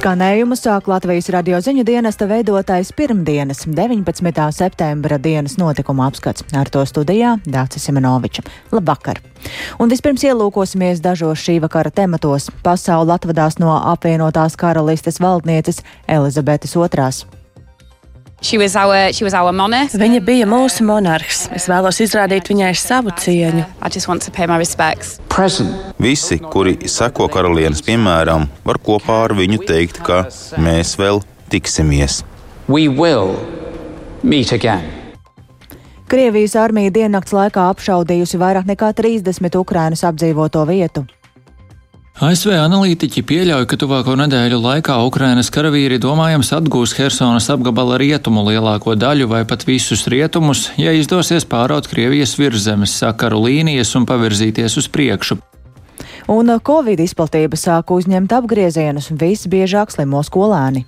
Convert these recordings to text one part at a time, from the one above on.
Skanējumu sāk Latvijas radio ziņu dienesta veidotais pirmdienas, 19. septembra dienas notikuma apskats. Ar to studijā Dācis Simenoviča. Labvakar! Un vispirms ielūkosimies dažos šī vakara tematos. Pasauli atvadās no apvienotās karalistes valdnieces Elizabetes II. Our, Viņa bija mūsu monarhs. Es vēlos izrādīt viņai savu cieņu. Visi, kuri seko karalienes piemēram, var kopā ar viņu teikt, ka mēs vēl tiksimies. Krievijas armija diennakts laikā apšaudījusi vairāk nekā 30 Ukrainas apdzīvoto vietu. ASV analītiķi pieļauj, ka tuvāko nedēļu laikā Ukrainas karavīri domājams atgūs Helsonas apgabala rietumu lielāko daļu vai pat visus rietumus, ja izdosies pāraut Krievijas virzemes sakaru līnijas un pavirzīties uz priekšu. Un Covid izplatība sāk uzņemt apgriezienus, visbiežāk slimo skolēni.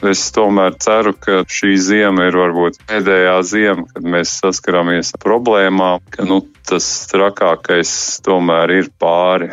Es tomēr ceru, ka šī zima ir varbūt pēdējā zima, kad mēs saskaramies ar problēmām, ka nu, tas trakākais tomēr ir pāri.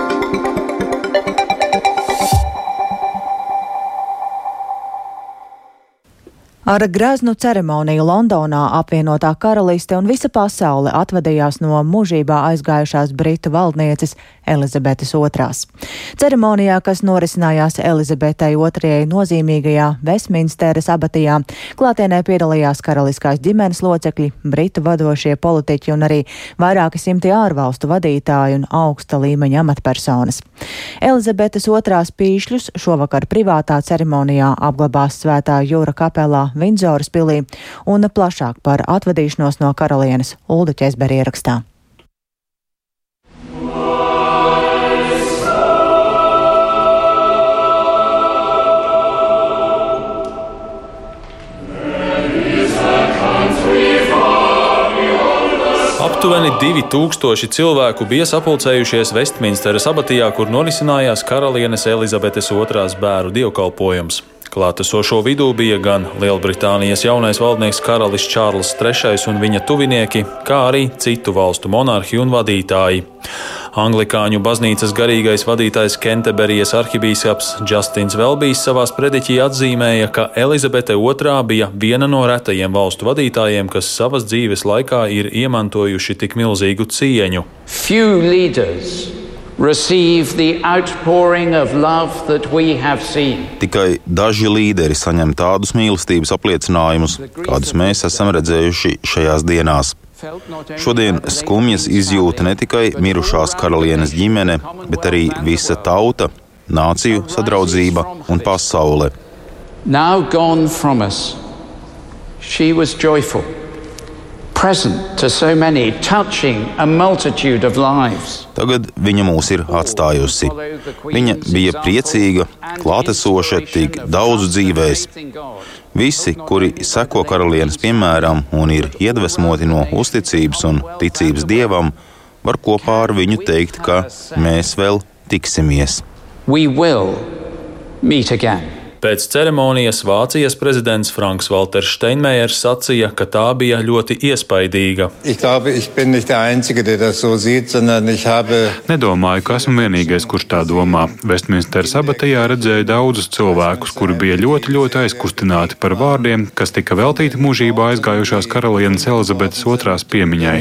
Ar greznu ceremoniju Londonā apvienotā karaliste un visa pasaule atvadījās no mūžībā aizgājušās britu valdnieces Elizabetes II. Ceremonijā, kas norisinājās Elizabetei II nozīmīgajā Westminsteras abatijā, klātienē piedalījās karaliskās ģimenes locekļi, britu vadošie politiķi un arī vairāki simti ārvalstu vadītāji un augsta līmeņa amatpersonas. Elizabetes II pīšļus šovakar privātā ceremonijā apglabās Svētā Jūra kapelā Vindzoras pilī un plašāk par atvadīšanos no karalienes Ulda Česberi ierakstā. Aptuveni 2000 cilvēku bija sapulcējušies Vestminsteras abatijā, kur norisinājās karalienes Elizabetes II bēru dievkalpojums. Klātesošo vidū bija gan Lielbritānijas jaunais valdnieks karalis Čārlis III un viņa tuvinieki, kā arī citu valstu monarhi un vadītāji. Anglikāņu baznīcas garīgais vadītājs Kenteberijas arhibīskaps Justins Velbijs savā sprediķī atzīmēja, ka Elizabete II bija viena no retajiem valstu vadītājiem, kas savas dzīves laikā ir iemantojuši tik milzīgu cieņu. Few leaders Tikai daži līderi saņem tādus mīlestības apliecinājumus, kādus mēs esam redzējuši šajās dienās. Šodien skumjas izjūta ne tikai mirušās karalienes ģimene, bet arī visa tauta, nāciju sadraudzība un pasaule. Now gone from us, she was joyful present to so many, touching a multitude of lives. Tagad viņa mūs ir atstājusi. Viņa bija priecīga, klātesoša tik daudzu dzīvēs. Visi, kuri seko karalienes piemēram un ir iedvesmoti no uzticības un ticības dievam, var kopā ar viņu teikt, ka mēs vēl tiksimies. We will meet again. Pēc ceremonijas Vācijas prezidents Franks Walters Steinmeiers sacīja, ka tā bija ļoti iespaidīga. Glaube, Einzige, so sieht, habe... Nedomāju, ka esmu vienīgais, kurš tā domā. Vestminsteras abatijā redzēju daudzus cilvēkus, kuri bija ļoti, ļoti aizkustināti par vārdiem, kas tika veltīti mūžībā aizgājušās karalienes Elizabetes II piemiņai.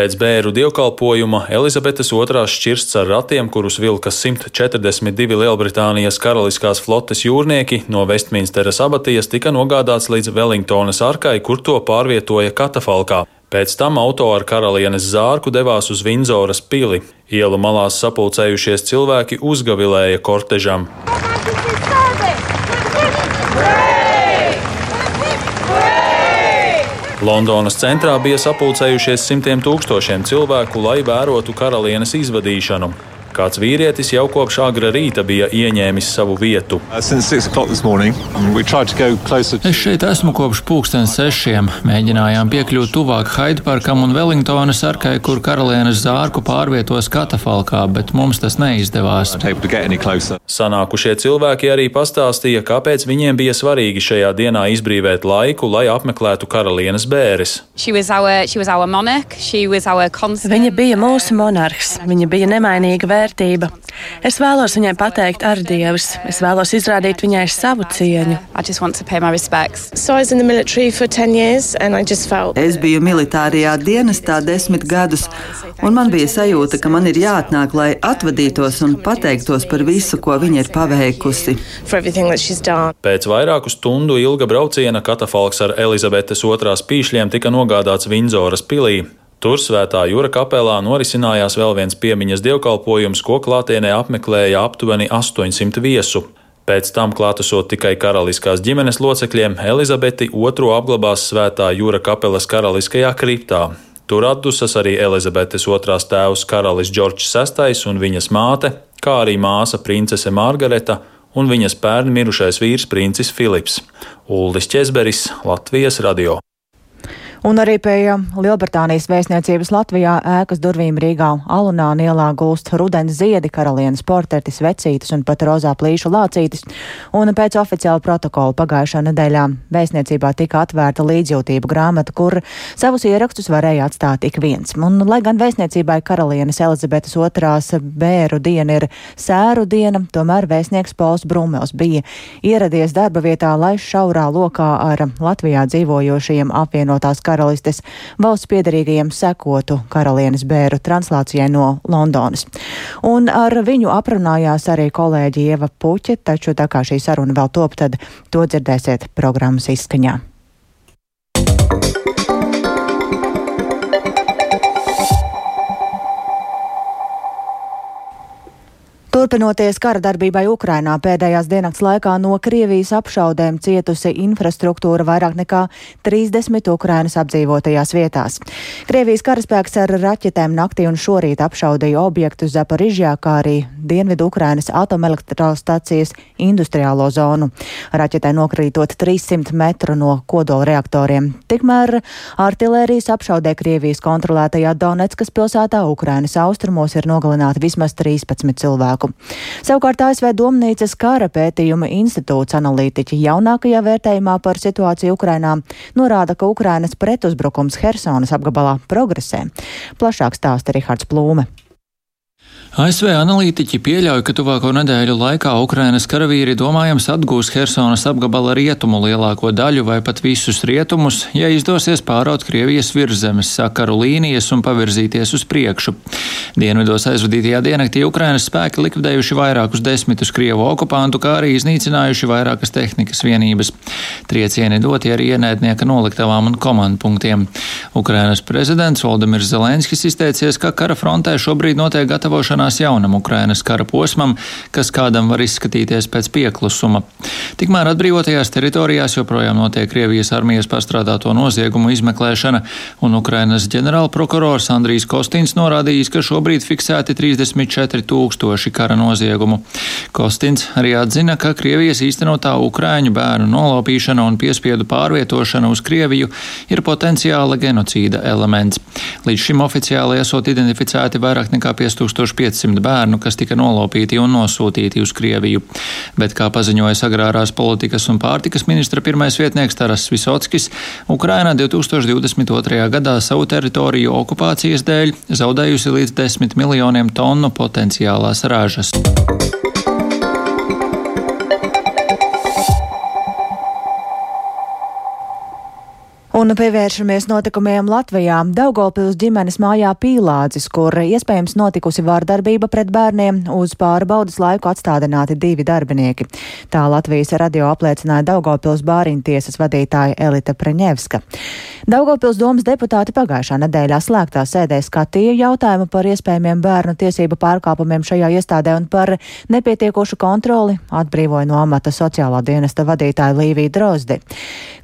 Pēc bēru dievkalpojuma Elizabetes II šķirsts ar ratiem, kurus vilka 142 Lielbritānijas Lielbritānijas karaliskās flotes jūrnieki no Vestminsteras abatijas tika nogādāts līdz Wellingtonas arkai, kur to pārvietoja katafalkā. Pēc tam auto ar karalienes zārku devās uz Vindzoras pili. Ielu malās sapulcējušies cilvēki uzgavilēja kortežam. Londonas centrā bija sapulcējušies simtiem tūkstošiem cilvēku, lai vērotu karalienes izvadīšanu. Kāds vīrietis jau kopš agra rīta bija ieņēmis savu vietu. Uh, es šeit esmu kopš pulksten sešiem. Mēģinājām piekļūt tuvāk Haidparkam un Wellingtonas arkai, kur karalienes zārku pārvietos katafalkā, bet mums tas neizdevās. Sanākušie cilvēki arī pastāstīja, kāpēc viņiem bija svarīgi šajā dienā izbrīvēt laiku, lai apmeklētu karalienes bēres. Our, our monarch, Viņa bija mūsu monarhs. Viņa bija nemainīga vērtība vērtība. Es vēlos viņai pateikt ar dievs. Es vēlos izrādīt viņai savu cieņu. Es biju militārajā dienestā desmit gadus, un man bija sajūta, ka man ir jāatnāk, lai atvadītos un pateiktos par visu, ko viņa ir paveikusi. Pēc vairāku stundu ilga brauciena katafalks ar Elizabetes otrās pīšļiem tika nogādāts Vindzoras pilī. Tur svētā jūra kapelā norisinājās vēl viens piemiņas dievkalpojums, ko klātienē apmeklēja aptuveni 800 viesu. Pēc tam klātesot tikai karaliskās ģimenes locekļiem, Elizabeti II apglabās svētā jūra kapelas karaliskajā kriptā. Tur atdusas arī Elizabetes otrās tēvs karalis Džordžs VI un viņas māte, kā arī māsa princese Margareta un viņas pērn mirušais vīrs princis Filips. Uldis Česberis, Latvijas radio. Un arī pie Lielbritānijas vēstniecības Latvijā ēkas durvīm Rīgā Alunā ielā gulst rudens ziedi, karalienes portretis, vecītis un pat rozā plīšu lācītis. Un pēc oficiāla protokola pagājušā nedēļā vēstniecībā tika atvērta līdzjūtību grāmata, kur savus ierakstus varēja atstāt ik viens. Un, lai gan vēstniecībai karalienes Elizabetes otrās bēru diena ir sēru diena, tomēr vēstnieks Pols Brumels bija ieradies darba vietā, lai šaurā lokā ar Latvijā dzīvojošajiem apvienotās karalienes karalistes valsts piedarīgajiem sekotu karalienes bēru translācijai no Londonas. Un ar viņu aprunājās arī kolēģi Ieva Puķe, taču tā kā šī saruna vēl top, tad to dzirdēsiet programmas izskaņā. Turpinoties kara darbībai Ukrainā, pēdējās dienas laikā no Krievijas apšaudēm cietusi infrastruktūra vairāk nekā 30 Ukrainas apdzīvotajās vietās. Krievijas karaspēks ar raķetēm naktī un šorīt apšaudīja objektus Zaporižjā, kā arī Dienvidu Ukrainas atomelektrostacijas industriālo zonu. Raķetē nokrītot 300 metru no kodola reaktoriem. Tikmēr artilērijas apšaudē Krievijas kontrolētajā Donetskas pilsētā Ukrainas austrumos ir nogalināti vismaz 13 cilvēku spēku. Savukārt ASV Domnīcas kara pētījuma institūts analītiķi jaunākajā vērtējumā par situāciju Ukrainā norāda, ka Ukrainas pretuzbrukums Hersonas apgabalā progresē. Plašāk stāsta Rihards Plūme. ASV analītiķi pieļauj, ka tuvāko nedēļu laikā Ukrainas karavīri domājams atgūs Helsonas apgabala rietumu lielāko daļu vai pat visus rietumus, ja izdosies pāraut Krievijas virszemes sakaru līnijas un pavirzīties uz priekšu. Dienvidos aizvadītajā diennaktī Ukrainas spēki likvidējuši vairākus desmitus Krievu okupantu, kā arī iznīcinājuši vairākas tehnikas vienības. Triecieni doti arī ienaidnieka noliktavām un komandpunktiem. Ukrainas prezidents Valdemirs Zelenskis izteicies, ka kara frontē šobrīd notiek gatavošanās jaunam Ukrainas kara posmam, kas kādam var izskatīties pēc pieklusuma. Tikmēr atbrīvotajās teritorijās joprojām notiek Krievijas armijas pastrādāto noziegumu izmeklēšana, un Ukrainas ģenerālprokurors Andrijs Kostins norādījis, ka šobrīd fiksēti 34 tūkstoši kara noziegumu. Kostins arī atzina, ka Krievijas īstenotā Ukraiņu bērnu nolaupīšana un piespiedu pārvietošana uz Krieviju ir potenciāla genocīda elements. Līdz šim oficiāli esot identificēti vairāk nekā 5500 500 bērnu, kas tika nolaupīti un nosūtīti uz Krieviju. Bet, kā paziņoja agrārās politikas un pārtikas ministra pirmais vietnieks Taras Visockis, Ukraina 2022. gadā savu teritoriju okupācijas dēļ zaudējusi līdz 10 miljoniem tonu potenciālās ražas. Un pievēršamies notikumiem Latvijā. Daugopils ģimenes mājā Pīlādzis, kur iespējams notikusi vārdarbība pret bērniem, uz pārbaudas laiku atstādināti divi darbinieki. Tā Latvijas radio apliecināja Daugopils bāriņtiesas vadītāja Elita Preņevska. Daugopils domas deputāti pagājušā nedēļā slēgtā sēdē skatīja jautājumu par iespējamiem bērnu tiesību pārkāpumiem šajā iestādē un par nepietiekošu kontroli atbrīvoja no amata sociālā dienesta vadītāja Līvija Drozdi.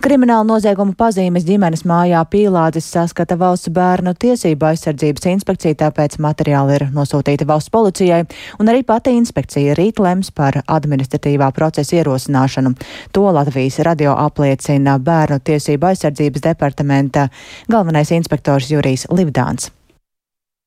Krimināla nozieguma pazīmes Rīgas ģimenes mājā Pīlādzis saskata valsts bērnu tiesību aizsardzības inspekcija, tāpēc materiāli ir nosūtīti valsts policijai, un arī pati inspekcija rīt lems par administratīvā procesa ierosināšanu. To Latvijas radio apliecina bērnu tiesību aizsardzības departamenta galvenais inspektors Jurijs Livdāns.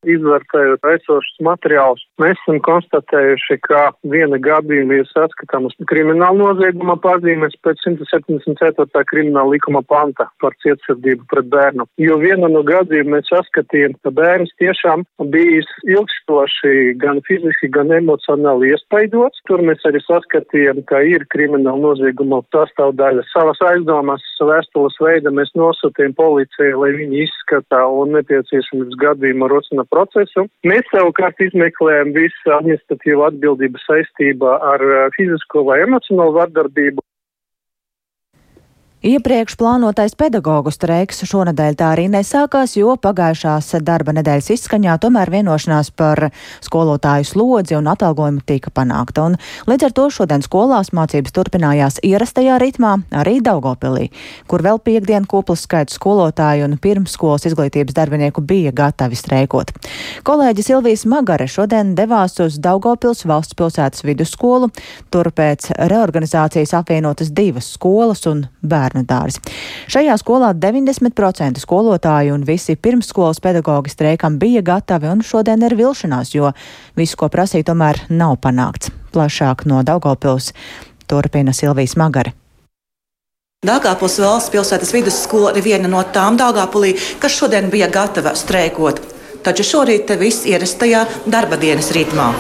Izvērtējot esošus materiālus, mēs esam konstatējuši, ka viena gadījuma ir saskatāmas krimināla nozieguma pazīmes pēc 174. krimināla likuma panta par cietsirdību pret bērnu. Jo viena no gadījumiem mēs saskatījām, ka bērns tiešām bijis ilgstoši gan fiziski, gan emocionāli iespaidots. Tur mēs arī saskatījām, ka ir krimināla nozieguma sastāvdaļa. Savas aizdomas vēstules veida mēs nosūtījām policijai, lai viņi izskatā un nepieciešams gadījumu rosina procesu. Mēs savukārt izmeklējam visu administratīvu atbildību saistībā ar uh, fizisko vai emocionālu vardarbību. Iepriekš plānotais pedagoģu streiks šonadēļ tā arī nesākās, jo pagājušās darba nedēļas izskaņā tomēr vienošanās par skolotāju slodzi un atalgojumu tika panākta. Un līdz ar to šodien skolās mācības turpinājās ierastajā ritmā arī Daugopilī, kur vēl piekdien koplis skaits skolotāju un pirmsskolas izglītības darbinieku bija gatavi streikot. Kolēģi Silvijas Magare šodien devās uz Daugopils valsts pilsētas vidusskolu, tur pēc reorganizācijas apvienotas divas skolas un bērnu bērnu dārzi. Šajā skolā 90% skolotāju un visi pirmsskolas pedagoģi streikam bija gatavi, un šodien ir vilšanās, jo visu, ko prasīja, tomēr nav panākts. Plašāk no Daugopils turpina Silvijas Magare. Dāngāpils valsts pilsētas vidusskola ir viena no tām Dāngāpulī, kas šodien bija gatava streikot. Taču šorīt viss ierastajā darba dienas ritmā.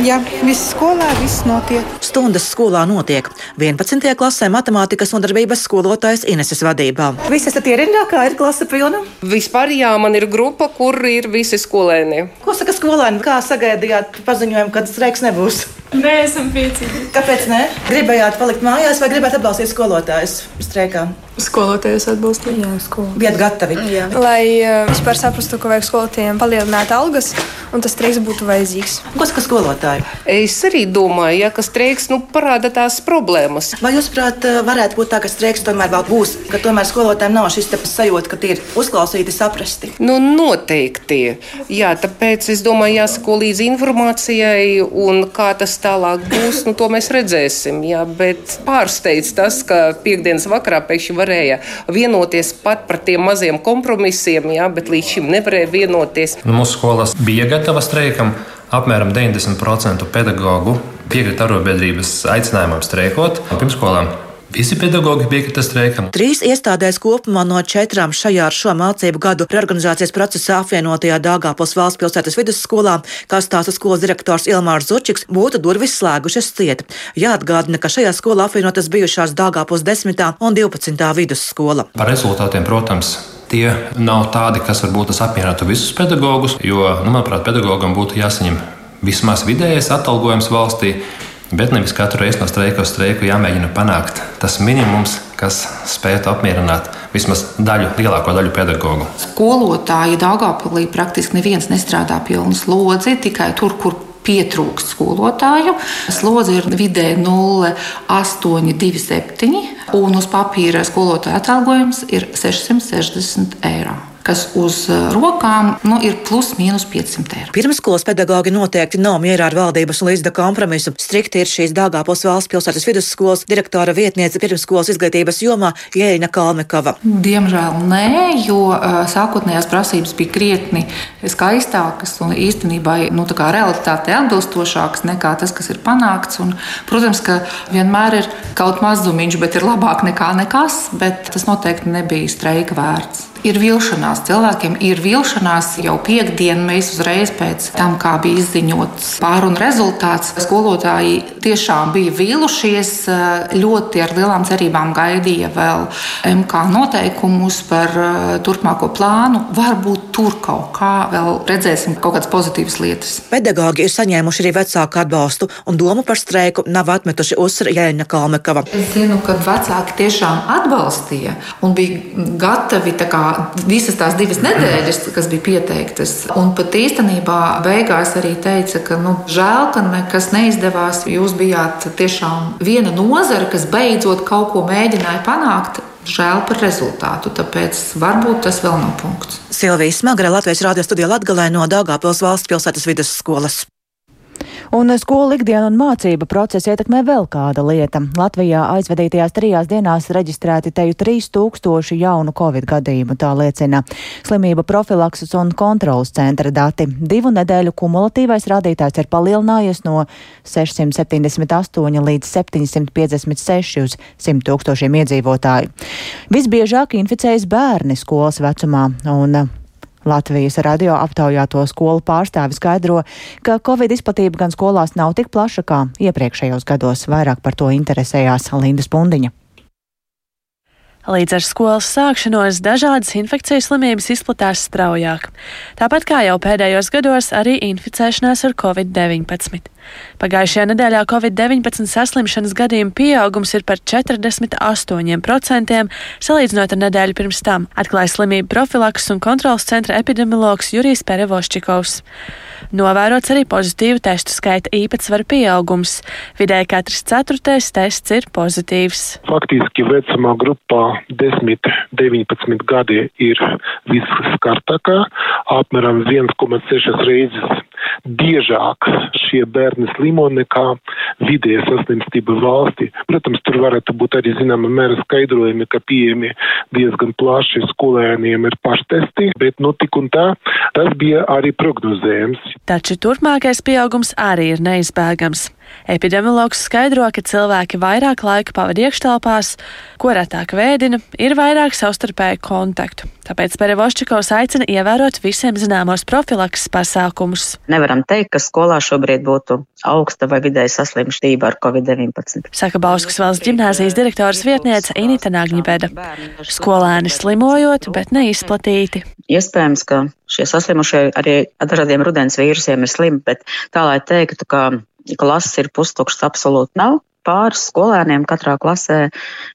Jā, viss skolā, viss notiek. Stundas skolā notiek. 11. klasē matemātikas nodarbības skolotājs Ineses vadībā. Visi esat ierindā, kā ir klase pilna? Vispār jā, man ir grupa, kur ir visi skolēni. Ko saka skolēni? Kā sagaidījāt paziņojumu, kad streiks nebūs? Nē, esam priecīgi. Kāpēc ne? Gribējāt palikt mājās vai gribētu atbalstīt skolotājus streikā? Skolotājus atbalstīt. Jā, skolu. Bijat gatavi. Jā. Lai uh, vispār saprastu, ka vajag skolotājiem palielināt algas, un tas streiks būtu vajadzīgs. Ko saka skolotāji? Es arī domāju, ja, ka streiks nu, parāda tās problēmas. Vai jūs, prāt, varētu būt tā, ka streiks tomēr vēl būs, ka tomēr skolotājiem nav šis sajūta, ka tie ir uzklausīti, saprasti? Nu, noteikti. Jā, tāpēc es domāju, jāsako līdzi informācijai un kā tas tālāk būs, nu, to mēs redzēsim. Jā, bet pārsteidz tas, ka piekdienas vakarā pēkšņi varēja vienoties pat par tiem maziem kompromisiem, jā, bet līdz šim nevarēja vienoties. Nu, mūsu skolās bija gatava streikam. Apmēram 90% pedagoģu piekrita arotbiedrības aicinājumam streikot. Pirmskolām Visi pedagoģi piekrita streikam. Trīs iestādēs kopumā no četrām šajā ar šo mācību gadu reorganizācijas procesā apvienotajā Dāngāpils valsts pilsētas vidusskolā, kā stāsta skolas direktors Ilmārs Zučiks, būtu durvis slēgušas ciet. Jāatgādina, ka šajā skolā apvienotas bijušās Dāngāpils 10. un 12. vidusskola. Par rezultātiem, protams, tie nav tādi, kas varbūt apmierinātu visus pedagogus, jo, nu, manuprāt, pedagogam būtu jāsaņem vismaz vidējais atalgojums valstī. Bet nevis katru reizi no streika uz streiku jāmēģina panākt tas minimums, kas spētu apmierināt vismaz daļu, lielāko daļu pedagoģu. Skolotāji Dāngāpilī praktiski neviens nestrādā pilnu slodzi, tikai tur, kur pietrūkst skolotāju. Slodze ir vidē 0,827, un uz papīra skolotāja atalgojums ir 660 eiro kas uz rokām nu, ir plus mīnus 500 eiro. Pirmskolas pedagoģi noteikti nav mierā ar valdības un līdzda kompromisu. Strikti ir šīs Dāngāpos valsts pilsētas vidusskolas direktora vietniece pirmskolas izglītības jomā Jēna Kalmekava. Diemžēl nē, jo sākotnējās prasības bija krietni skaistākas un īstenībā nu, realitātei atbilstošākas nekā tas, kas ir panākts. Un, protams, ka vienmēr ir kaut mazumiņš, bet ir labāk nekā nekas, bet tas noteikti nebija streika vērts ir vilšanās. Cilvēkiem ir vilšanās jau piekdienu. Mēs uzreiz pēc tam, kā bija izziņots pārunu rezultāts, skolotāji tiešām bija vīlušies. Ļoti ar lielām cerībām gaidīja vēl MK noteikumus par eh, turpmāko plānu. Varbūt tur kaut kā vēl redzēsim kaut kādas pozitīvas lietas. Pedagoģi ir saņēmuši arī vecāku atbalstu, un domu par streiku nav atmetuši uzsver Jēna Kalmekava. Es zinu, ka vecāki tiešām atbalstīja un bija gatavi kā, visas tās divas nedēļas, kas bija pieteiktas. Un pat īstenībā beigās arī teica, ka nu, žēl, ka nekas neizdevās. Jūs bijāt tiešām viena nozara, kas beidzot kaut ko mēģināja panākt. Žēl par rezultātu, tāpēc varbūt tas vēl nav punkts. Silvija Smagra Latvijas Rādio studijā Latgalē no Dāngāpils valsts pilsētas vidusskolas. Un skolu ikdienu un mācību procesu ietekmē vēl kāda lieta. Latvijā aizvadītajās trijās dienās reģistrēti teju 3000 jaunu covid gadījumu, tā liecina slimību profilakses un kontrolas centra dati. Divu nedēļu kumulatīvais rādītājs ir palielinājies no 678 līdz 756 uz 100 tūkstošiem iedzīvotāju. Visbiežāk inficējas bērni skolas vecumā. Un Latvijas radio aptaujāto skolu pārstāvi skaidro, ka Covid izplatība gan skolās nav tik plaša kā iepriekšējos gados. Vairāk par to interesējās Linda Spundiņa. Līdz ar skolas sākšanos dažādas infekcijas slimības izplatās straujāk. Tāpat kā jau pēdējos gados, arī inficēšanās ar covid-19. Pagājušajā nedēļā Covid-19 saslimšanas gadījumu pieaugums ir par 48%, salīdzinot ar nedēļu pirms tam, atklāja slimību profilaks un kontrolas centra epidemiologs Jurijs Perevoščikovs. Novērots arī pozitīvu testu skaita īpatsvaru pieaugums. Vidēji katrs ceturtais tests ir pozitīvs. Faktiski vecumā grupā 10-19 gadi ir visskartākā, apmēram 1,6 reizes biežāk šie bērni slimo nekā vidēja saslimstība valstī. Protams, tur varētu būt arī zināma mēra skaidrojumi, ka pieejami diezgan plaši skolēniem ir paštesti, bet nu tik un tā tas bija arī prognozējams. Taču turpmākais pieaugums arī ir neizbēgams. Epidemiologs skaidro, ka cilvēki vairāk laika pavadīja iekštelpās, ko retāk vēdina, ir vairāk savstarpēju kontaktu. Tāpēc Perevoščikovs aicina ievērot visiem zināmos profilakses pasākumus. Nevaram teikt, ka skolā šobrīd būtu augsta vai vidēja saslimštība ar covid-19. Saka Bauskas valsts ģimnāzijas direktoras vietniece Inita Nagņibeda. Skolēni slimojot, bet neizplatīti. Iespējams, ka šie saslimušie arī ar dažādiem rudens vīrusiem ir slimi, bet tā lai teiktu, ka klases ir pustukšas, absolūti nav pāris skolēniem katrā klasē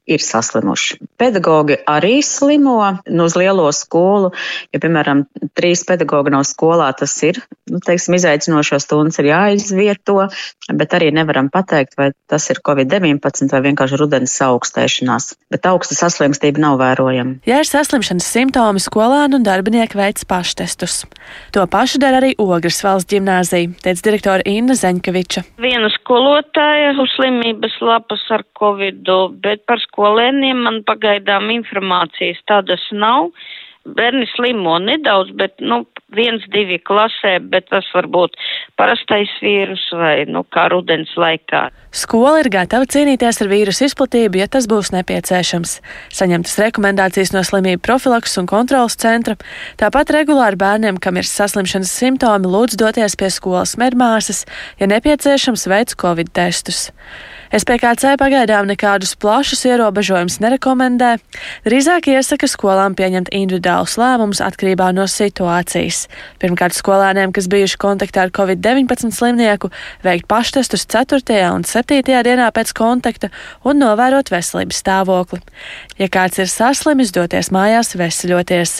ir saslimuši. Pedagogi arī slimo nu, uz lielo skolu. Ja, piemēram, trīs pedagogi nav skolā, tas ir, nu, teiksim, izaicinošo stundas ir jāizvieto, bet arī nevaram pateikt, vai tas ir Covid-19 vai vienkārši rudens augstēšanās. Bet augsta saslimstība nav vērojama. Ja ir saslimšanas simptomi, skolēni un darbinieki veic paštestus. To pašu dara arī Ogres valsts ģimnāzija, teica direktora Inna Zeņkeviča. Viena skolotāja uz slimību veselības lapas ar covidu, bet par skolēniem man pagaidām informācijas tādas nav. Bērni slimo nedaudz, bet, nu, viens, divi klasē, bet tas var būt parastais vīrus vai, nu, kā rudens laikā. Skola ir gatava cīnīties ar vīrusu izplatību, ja tas būs nepieciešams. Saņemtas rekomendācijas no slimību profilakses un kontrolas centra. Tāpat regulāri bērniem, kam ir saslimšanas simptomi, lūdz doties pie skolas medmāsas, ja nepieciešams veids covid testus. SPKC pagaidām nekādus plašus ierobežojumus nerekomendē, drīzāk iesaka skolām pieņemt individuālus lēmumus atkarībā no situācijas. Pirmkārt, skolēniem, kas bijuši kontaktā ar covid-19 slimnieku, veikt paštestus 4. un 7. dienā pēc kontakta un novērot veselības stāvokli. Ja kāds ir saslimis, doties mājās veseļoties.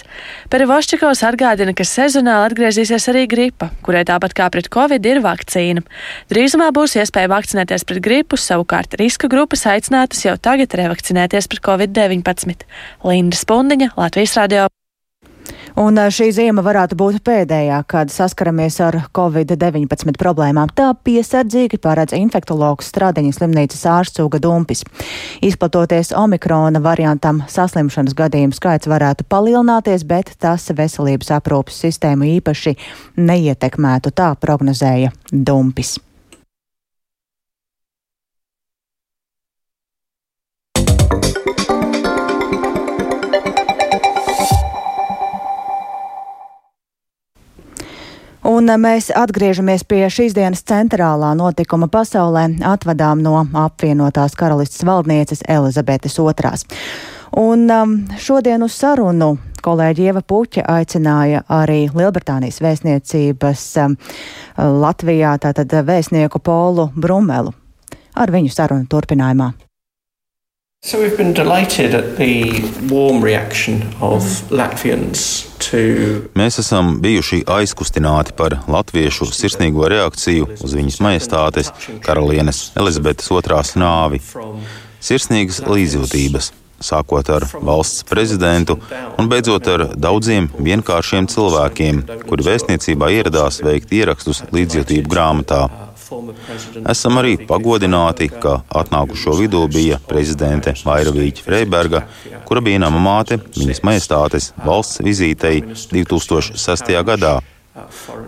Perivoščikovs atgādina, ka sezonāli atgriezīsies arī gripa, kurai tāpat kā pret covid ir vakcīna. Drīzumā būs iespēja vakcinēties pret gripu savu Savukārt riska grupas aicinātas jau tagad revakcinēties par covid-19. Linda Spundiņa, Latvijas radio. Un šī ziema varētu būt pēdējā, kad saskaramies ar covid-19 problēmām. Tā piesardzīgi paredz infektologs Stradiņas slimnīcas ārsts Uga Dumpis. Izplatoties omikrona variantam, saslimšanas gadījumu skaits varētu palielināties, bet tas veselības aprūpas sistēmu īpaši neietekmētu, tā prognozēja Dumpis. Un mēs atgriežamies pie šīs dienas centrālā notikuma pasaulē, atvadām no apvienotās karalistas valdnieces Elizabetes II. Un um, šodien uz sarunu kolēģi Ieva Puķa aicināja arī Lielbritānijas vēstniecības um, Latvijā, tātad vēstnieku Polu Brumelu. Ar viņu sarunu turpinājumā. So we've been delighted at the warm reaction of Latvians to. Mēs esam bijuši aizkustināti par latviešu sirsnīgo reakciju uz viņas majestātes karalienes Elizabetes otrās nāvi. Sirsnīgas līdzjūtības, sākot ar valsts prezidentu un beidzot ar daudziem vienkāršiem cilvēkiem, kuri vēstniecībā ieradās veikt ierakstus līdzjūtību grāmatā. Esam arī pagodināti, ka atnākušo vidū bija prezidente Vairavīķa Freiberga, kura bija nama māte viņas majestātes valsts vizītei 2006. gadā.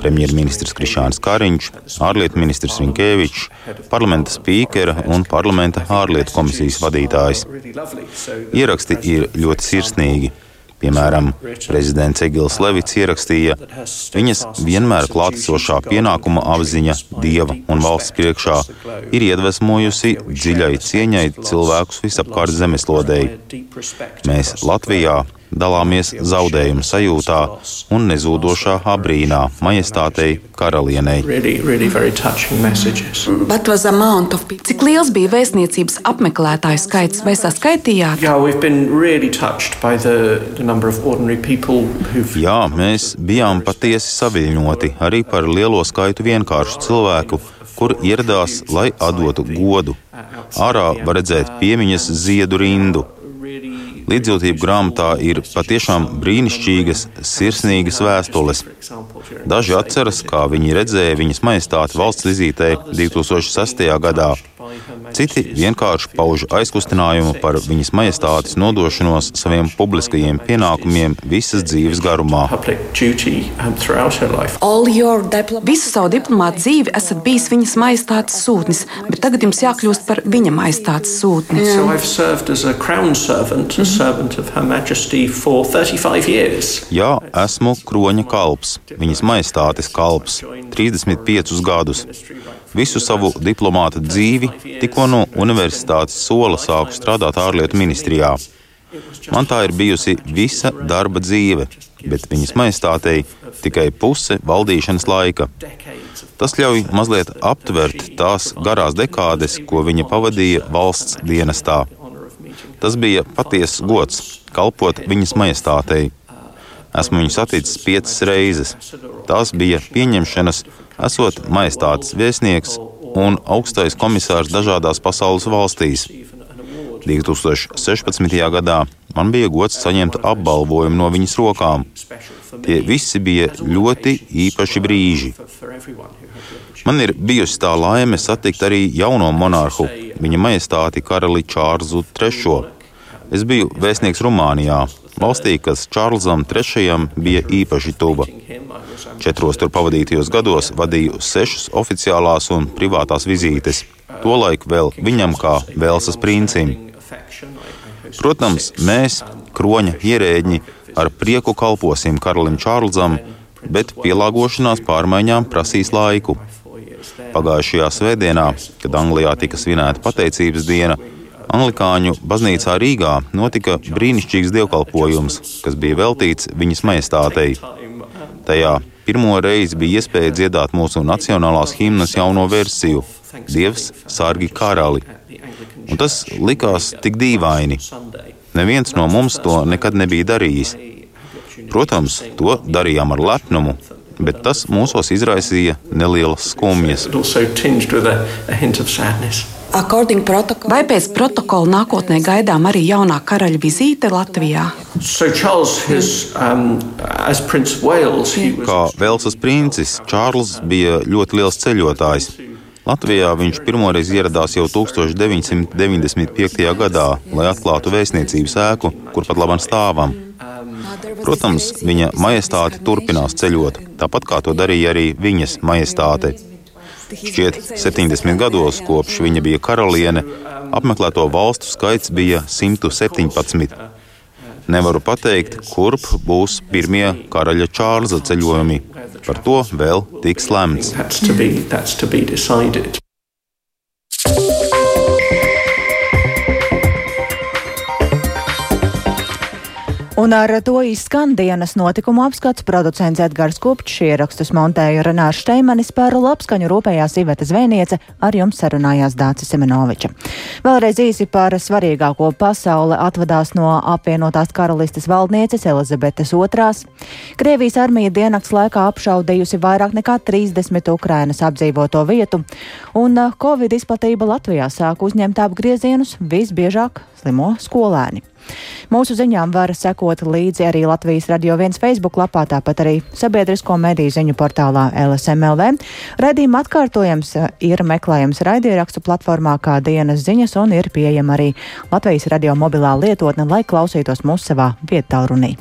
Premjerministrs Krišāns Kariņš, ārlietu ministrs Rinkēvičs, parlamenta spīkera un parlamenta ārlietu komisijas vadītājs. Ieraksti ir ļoti sirsnīgi. Piemēram, prezidents Egils Levits ierakstīja, viņas vienmēr klātesošā pienākuma apziņa dieva un valsts priekšā ir iedvesmojusi dziļai cieņai cilvēkus visapkārt zemeslodēji. Mēs Latvijā dalāmies zaudējuma sajūtā un nezūdošā abrīnā majestātei karalienei. Cik liels bija vēstniecības apmeklētāju skaits, vai saskaitījāt? Jā, mēs bijām patiesi saviļņoti arī par lielo skaitu vienkāršu cilvēku, kur ieradās, lai atdotu godu. Ārā var redzēt piemiņas ziedu rindu. Līdzjūtību grāmatā ir patiešām brīnišķīgas, sirsnīgas vēstules. Daži atceras, kā viņi redzēja viņas majestāti valsts vizītē 2006. gadā. Citi vienkārši pauž aizkustinājumu par viņas majestātes nodošanos saviem publiskajiem pienākumiem visas dzīves garumā. Visu savu diplomātu dzīvi esat bijis viņas majestātes sūtnis, bet tagad jums jākļūst par viņa majestātes sūtni. Jā, esmu kroņa kalps, viņas majestātes kalps, 35 gadus. Visu savu diplomāta dzīvi tikko no universitātes sola sāku strādāt ārlietu ministrijā. Man tā ir bijusi visa darba dzīve, bet viņas majestātei tikai puse valdīšanas laika. Tas ļauj mazliet aptvert tās garās dekādes, ko viņa pavadīja valsts dienestā. Tas bija patiesas gods kalpot viņas majestātei. Esmu viņu saticis piecas reizes. Tās bija pieņemšanas, esot majestātes viesnieks un augstais komisārs dažādās pasaules valstīs. 2016. gadā man bija gods saņemt apbalvojumu no viņas rokām. Tie visi bija ļoti īpaši brīži. Man ir bijusi tā laime satikt arī jauno monarhu, viņa majestāti karali Čārlzu III. Es biju vēstnieks Rumānijā, valstī, kas Čārlzam III bija īpaši tuva. Četros tur pavadītajos gados vadīju sešas oficiālās un privātās vizītes, tolaik vēl viņam kā Velsas princim. Protams, mēs, kroņa ierēģi, ar prieku kalposim karalim Čārlzam, bet pielāgošanās pārmaiņām prasīs laiku. Pagājušajā svētdienā, kad Anglijā tika svinēta pateicības diena, Anglikāņu baznīcā Rīgā notika brīnišķīgs dievkalpojums, kas bija veltīts viņas majestātei. Tajā pirmo reizi bija iespēja dziedāt mūsu nacionālās himnas jauno versiju - Dievs sargi karali. Un tas likās tik dīvaini. Neviens no mums to nekad nebija darījis. Protams, to darījām ar lepnumu, bet tas mūsos izraisīja nelielas skumjas. Vai pēc protokola nākotnē gaidām arī jaunā karaļa vizīte Latvijā? Um. Kā Velsas princis, Čārls bija ļoti liels ceļotājs. Latvijā viņš pirmoreiz ieradās jau 1995. gadā, lai atklātu vēstniecības ēku, kur pat labam stāvam. Protams, viņa majestāte turpinās ceļot, tāpat kā to darīja arī viņas majestāte. Šķiet, 70 gados, kopš viņa bija karaliene, apmeklēto valstu skaits bija 117. Nevaru pateikt, kurp būs pirmie karaļa Čārlza ceļojumi. Par to vēl tiks lemts. Un ar to izskan dienas notikumu apskats producents Edgars Kupčs, ierakstus montēja Renārs Šteimanis par labskaņu rūpējās Iveta Zvēniece, ar jums sarunājās Dācis Semenoviča. Vēlreiz īsi par svarīgāko pasauli atvadās no apvienotās karalistes valdnieces Elizabetes II. Krievijas armija diennakts laikā apšaudījusi vairāk nekā 30 Ukrainas apdzīvoto vietu, un Covid izplatība Latvijā sāk uzņemt apgriezienus visbiežāk slimo skolēni. Mūsu ziņām var sekot līdzi arī Latvijas radio viens Facebook lapā, tāpat arī sabiedrisko mediju ziņu portālā LSMLV. Redījuma atkārtojums ir meklējams raidierakstu platformā kā dienas ziņas un ir pieejama arī Latvijas radio mobilā lietotne, lai klausītos mūsu savā vietā runī.